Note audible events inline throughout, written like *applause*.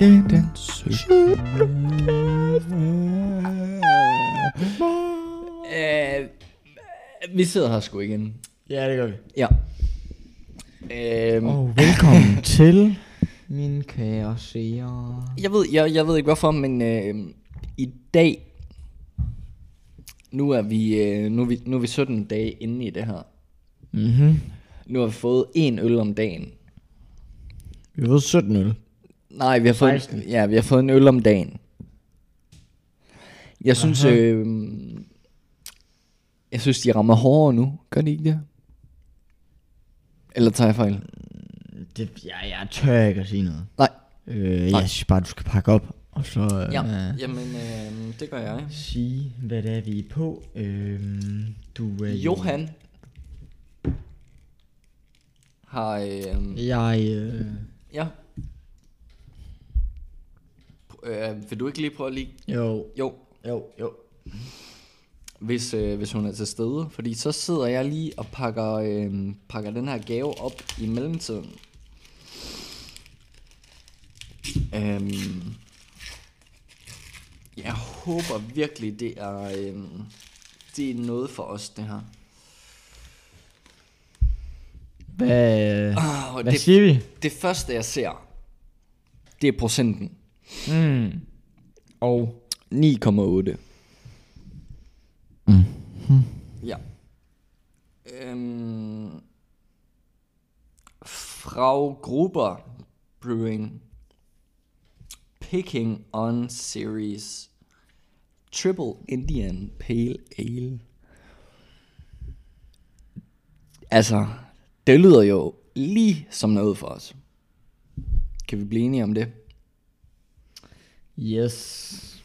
lørdag. Den, den 17. Øh, vi sidder her sgu igen. Ja, det gør vi. Ja. Øhm, Og velkommen *laughs* til, min kære seere. jeg, ved, jeg, jeg ved ikke hvorfor, men øh, i dag, nu er, vi, øh, nu, er vi, nu er vi 17 dage inde i det her. Mhm. Nu har vi fået en øl om dagen. Vi har fået 17 øl. Nej, vi har fået, 16. ja, vi har fået en øl om dagen. Jeg synes, Aha. øh, jeg synes, de rammer hårdere nu. Gør de ikke det? Eller tager jeg fejl? Det, ja, jeg tør ikke at sige noget. Nej. Øh, Nej. jeg synes bare, du skal pakke op, og så Ja, øh, jamen, øh, det gør jeg. sige, hvad det er, vi er på. Øh, du er jo- Johan har, øh, Jeg, øh, ja. Øh, vil du ikke lige prøve at lige... jo, Jo, jo, jo. hvis, øh, hvis hun er til stede. Fordi så sidder jeg lige og pakker, øh, pakker den her gave op i mellemtiden. Øhm, jeg håber virkelig, det er, øh, det er noget for os, det her. Hvad, Oh, hvad det, siger vi? det første, jeg ser, det er procenten. Mm. Og 9,8. Mm. Ja. Øhm, Frau Gruber Brewing Picking on Series Triple Indian Pale Ale. Altså, det lyder jo lige som noget for os. Kan vi blive enige om det? Yes.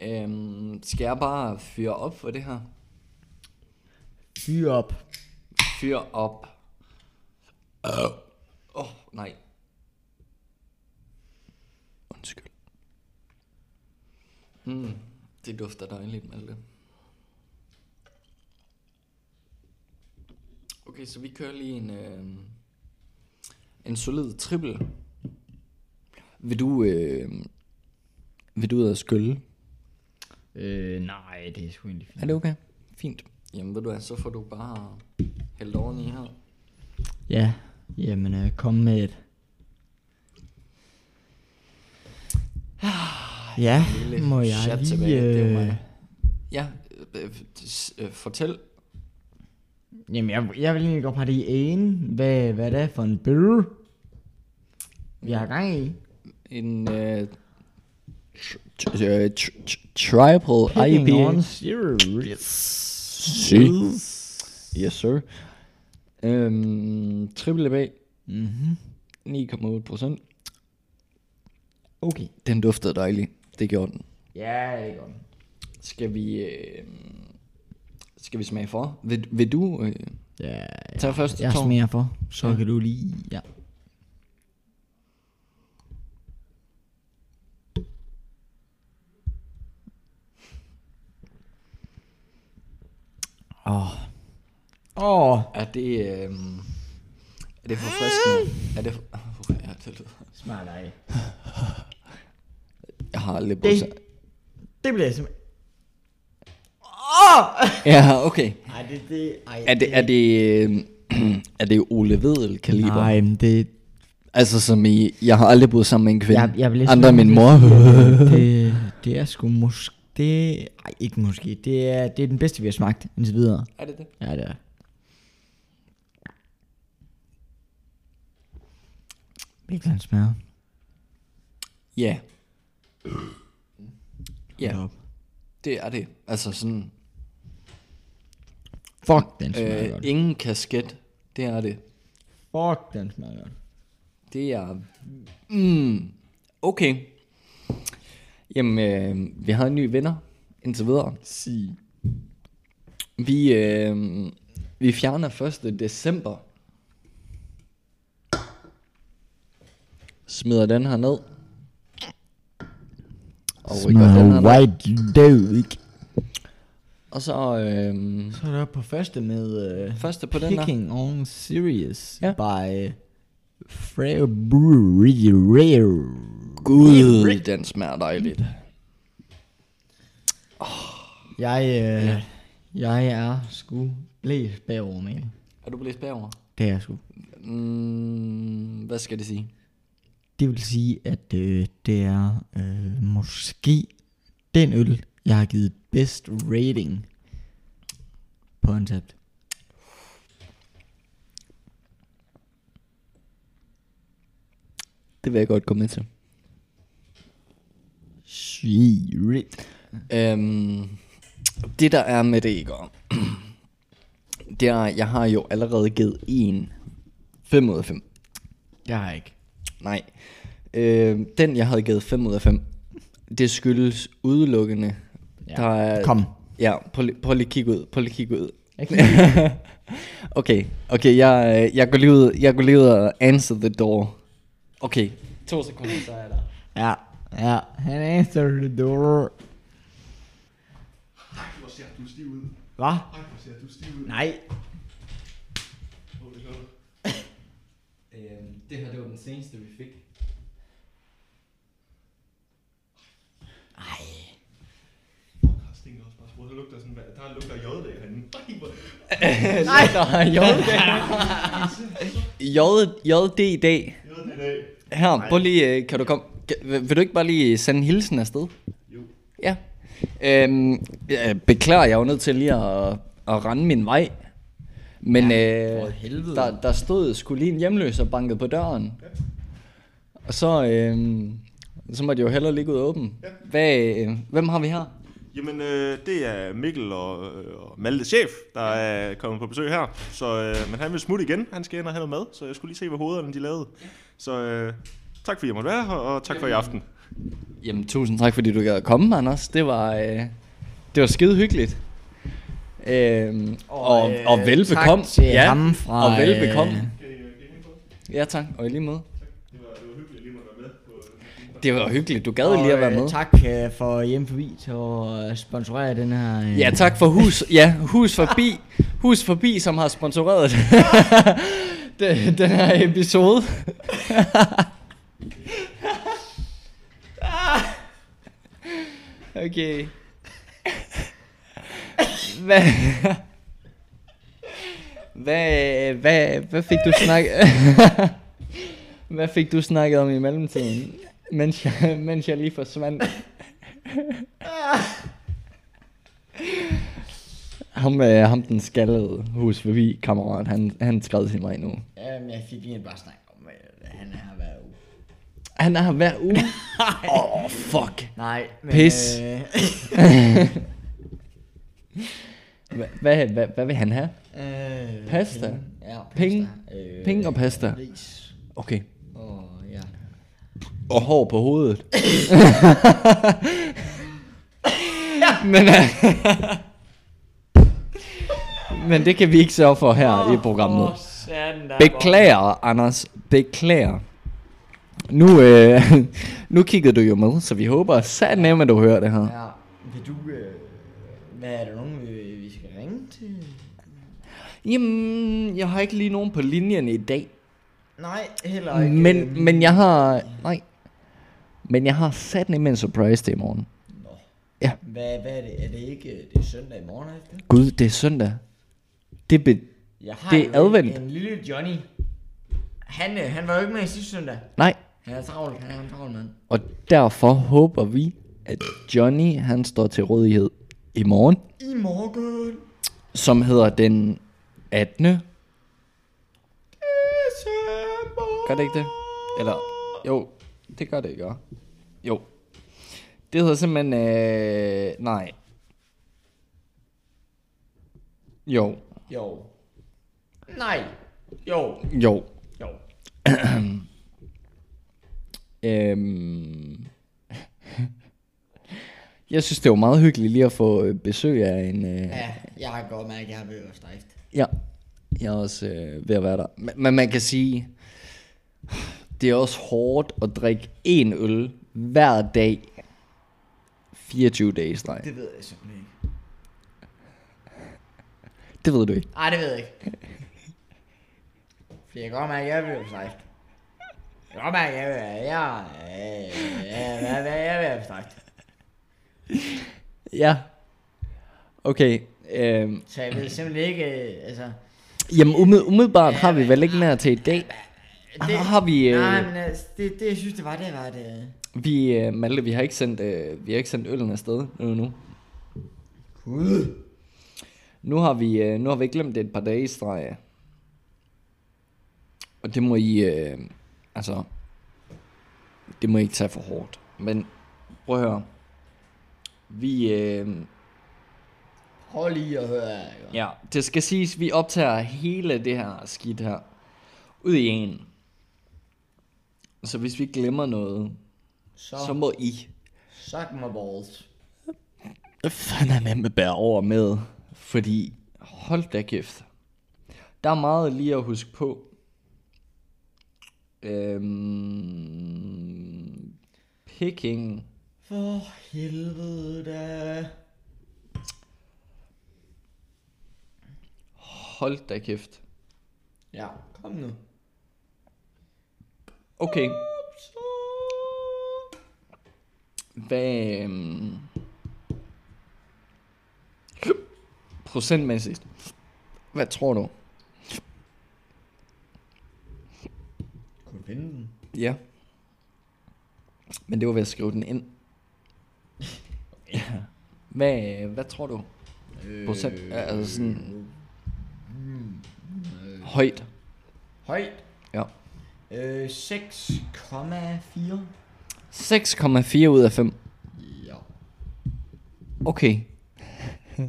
Øhm, skal jeg bare fyre op for det her? Fyr op. Fyr op. Åh, oh, nej. Undskyld. Mm, det dufter dejligt, Malte. Okay, så vi kører lige en, øh, en solid triple. Vil du, øh, vil du ud og skylle? Øh, nej, det er sgu egentlig fint. Er det okay? Fint. Jamen ved du hvad, så får du bare hældt oven i her. Ja, jamen øh, kom med et. *sighs* Ja, lille må jeg chat lige... tilbage, det er jo Øh, mig. Ja, øh, øh, fortæl. jamen, jeg, jeg vil egentlig godt have det ene. Hvad, hvad det er for en beer, vi har gang i. En øh, triple IPA. Si. Yes, sir. Øhm, triple IPA. Mhm. 9,8 procent. Okay. Den duftede dejligt. Det gjorde den. Ja, det er godt. Skal vi... Øh, skal vi smage for? Vil, vil du... Øh, Ja, Tag først, jeg Torben. smager for, så Ja. kan du lige... Ja. Åh. Åh. er det... Øh, er det forfriskende? Er det... For, ja, det lyder... Smager dig. Jeg har aldrig brugt Det, det bliver simpelthen... Åh! Ja, okay. Ej, det, det, ej, Er det, er det, øh, *clears throat* er det Ole Vedel kaliber? Nej, men det... Altså som i, jeg har aldrig boet sammen med en kvinde. Jeg, jeg Andre end min mor. det, det er sgu måske... Det, ej, ikke måske. Det er, det er den bedste, vi har smagt indtil videre. er det det? Ja, det er. Hvilken han smager. Ja. Ja, op. det er det. Altså sådan, Fuck, den smager øh, godt. ingen kasket, det er det. Fuck, den smager godt. Det er, mm, okay. Jamen, øh, vi har en ny vinder indtil videre. Sig. Vi, øh, vi fjerner 1. december. Smider den her ned. Og rykker den her Smager ned. white dog. Og så øh, Så er der på første med uh, første på den der. Picking on Serious Ja. by Freo Brewery. Gud, den smager dejligt. Jeg, øh, jeg er sgu blæst bagover det. Er du blæst bagover? Det er jeg sgu. Mm, hvad skal det sige? Det vil sige, at øh, det er øh, måske den øl, jeg har givet best rating på Untapped. Det vil jeg godt gå med til. Shit. Øhm, det der er med det, Igor, *clears throat* det er, jeg har jo allerede givet en 5 ud af 5. Det har jeg ikke. Nej. Øh, den, jeg havde givet 5 ud af 5, det skyldes udelukkende. Ja. Der er, Kom. Ja, prøv, prøv lige at kigge ud. Prøv lige at kigge ud. Jeg *laughs* okay, okay, jeg, øh, jeg, går lige ud, jeg går lige ud og answer the door. Okay, to sekunder, så er jeg der. Ja, ja. Han answer the door. Hvor ser du stiv ud? Hvad? Ej, hvor ser du stiv ud? Nej. Øhm, det her, det var den seneste, vi fik. Ej. Der stinker også bare sprød. Der lugter sådan, der er en lugt af jod derinde. Ej, hvor... *laughs* Nej, der er JD. JD i dag. Jod det i dag. Her, prøv lige, øh, kan du komme, kan, vil vil du ikke bare lige sende en hilsen afsted? Jo. Ja. Øhm, jeg beklager, jeg var nødt til lige at, at rende min vej. Men Ja, øh, der, der stod skulle lige en hjemløs og bankede på døren. Og så, øh, så måtte jeg jo hellere ligge ud åben. Ja. Hvad, øh, hvem har vi her? Jamen, øh, det er Mikkel og, øh, og Malte chef, der er kommet på besøg her. Så, øh, men han vil smutte igen. Han skal ind og have noget mad, så jeg skulle lige se, hvad hovederne de lavede. Så øh, tak fordi jeg måtte være her, og tak for i aften. Jamen, tusind tak, fordi du gad at komme, Anders. Det var, øh, det var skide hyggeligt. Øhm, og, og, øh, og velbekomme. tak til ham fra, og velbekomme. øh? Ja, tak. Og i lige måde. Det var, det var hyggeligt, at jeg lige måtte være med. På, Det var hyggeligt. Du gad og, lige at være øh, med. Tak øh, for hjemme forbi til at øh, sponsorere den her. øh, Ja, tak for hus. Ja, hus forbi. *laughs* Hus forbi, som har sponsoreret den, *laughs* den her episode. *laughs* okay. *laughs* Hvad, hvad, hvad, hvad fik du snakket... *laughs* hvad fik du snakket om i mellemtiden, mens jeg, mens jeg lige forsvandt? Ham, øh, ham den skaldede hus forbi kammerat, han, han skrev til mig nu. Jamen, jeg fik egentlig bare snakket om, at han er hver uge. Han er her hver uge. *laughs* Åh, oh, fuck. Nej, men... Pis. Øh, *laughs* Hva- Hvad, hvad, hvad vil han have? øh, Pasta? Penge. Ja, pasta. Penge? Øh, Penge og pasta. Ris. Okay. Og ja. Og hår på hovedet. *laughs* Men, øh, men det kan vi ikke sørge for her i programmet. Der Beklager, Anders. Beklager. Nu, øh, *laughs* nu kiggede du jo med, så vi håber sat nemt, at du hører det her. Ja, vil du... Øh, hvad er der nogen, vi, skal ringe til? Jamen, jeg har ikke lige nogen på linjen i dag. Nej, heller ikke. Men, øh, men jeg har... Nej. Men jeg har sat nemt en surprise til i morgen. Nå. Ja. Hvad, hvad er det? Er det ikke det er søndag i morgen efter? Gud, det er søndag. Det be... Jeg har Det er advent. En lille Johnny. Han, øh, han var jo ikke med i sidste søndag. Nej. Han er travlt, han er en travl mand. Og derfor håber vi, at Johnny, han står til rådighed i morgen. I morgen. Som hedder den 18. December. Gør det ikke det? Eller, jo, det gør det ikke, hva'? Jo. Det hedder simpelthen, øh, nej. Jo, Jo. Nej. Jo. jo. Jo. *clears throat* Øhm. Jeg synes, det var meget hyggeligt lige at få øh, besøg af en... Øh, Ja, jeg har godt mærket, at jeg har stejft. Ja, jeg er også øh, ved at være der. Men, men man kan sige, det er også hårdt at drikke en øl hver dag. 24 dage i streg. Det ved jeg simpelthen ikke. Det ved du ikke. Nej, det ved jeg ikke. For jeg kan godt mærke, at jeg er blevet godt mærke, jeg, jeg, jeg, jeg, jeg, abstrakt. Ja. Okay. Øhm, Så jeg ved simpelthen ikke, øh, altså... jamen umidd- umiddelbart har vi vel ikke mere til i dag. Det, har vi... Øh, Nej, men altså, det, det, jeg synes, det var, det var det... vi, øh, Malte, vi har ikke sendt, øh, vi har ikke sendt øllen afsted nu. nu. Gud. Nu har vi, øh, nu har vi glemt det et par dage i streg. Og det må I, øh, altså, det må ikke tage for hårdt. Men prøv at høre. Vi, øh, Prøv lige at høre ikke? ja, det skal siges, vi optager hele det her skidt her ud i en. Så hvis vi glemmer noget, Så, så må I suck my balls. fandme med bære over med. Fordi, hold da kæft. Der er meget lige at huske på. Øhm, picking. For helvede da. Hold da kæft. Ja, kom nu. Okay. Hvad... Øhm, procentmæssigt. Hvad tror du? Kunne du finde den? Ja. Men det var ved at skrive den ind. *laughs* Ja. Hvad, hvad tror du? Procent, øh, altså sådan... Højt. Højt. Ja. Øh, 6,4. 6,4 ud af 5. Ja. Okay. *laughs*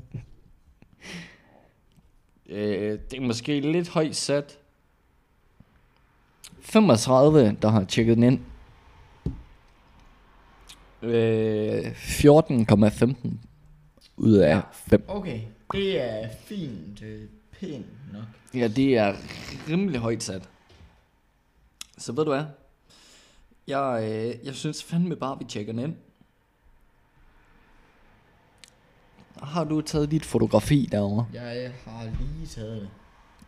øh, det er måske lidt højt sat. 35, der har tjekket den ind. Øh, 14,15 ud af 5. Okay, det er fint, øh, pænt nok. Ja, det er rimelig højt sat. Så ved du hvad? Jeg, øh, jeg synes fandme bare, vi tjekker den ind. Har du taget dit fotografi derovre? Jeg har lige taget det.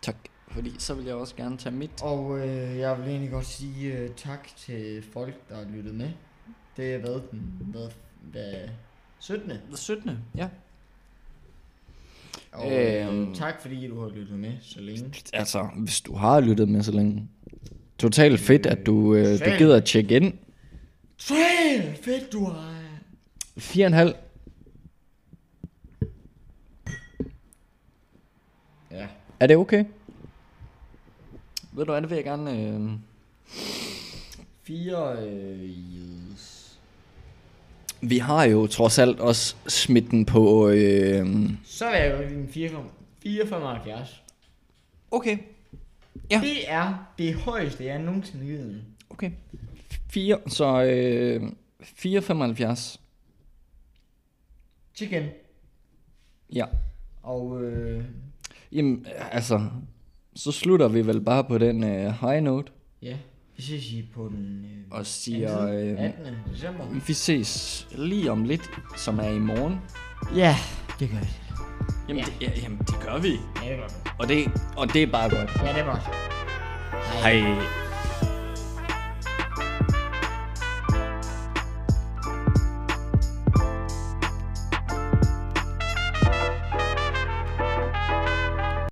Tak. Fordi så vil jeg også gerne tage mit. Og øh, jeg vil egentlig godt sige øh, tak til folk, der har lyttet med. Det har været den hvad, hvad, 17. 17. Ja. Og øh, Øhm. tak fordi du har lyttet med så længe. Altså, hvis du har lyttet med så længe. Totalt fedt, at du, øh, du gider at tjekke ind. Fedt, fedt du har. 4,5. Ja. Er det okay? Ved du hvad, det vil jeg gerne... Øh... Fire øh, yes. Vi har jo trods alt også smidt den på... Øh... Så er jeg jo din 4,75. Okay. Ja. Det er det højeste, jeg nogensinde har givet. Okay. 4, så øh, 4,75. Chicken. Ja. Og øh, Jamen, altså, så slutter vi vel bare på den øh, high note. ja, vi ses I på den øh, Og siger, øh, 18. december. Vi ses lige om lidt, som er i morgen. Ja, det gør vi. Jamen, Ja. det, ja, jamen det gør vi. Ja, det gør vi. Og det, og det er bare godt. Ja, det er godt. Hej.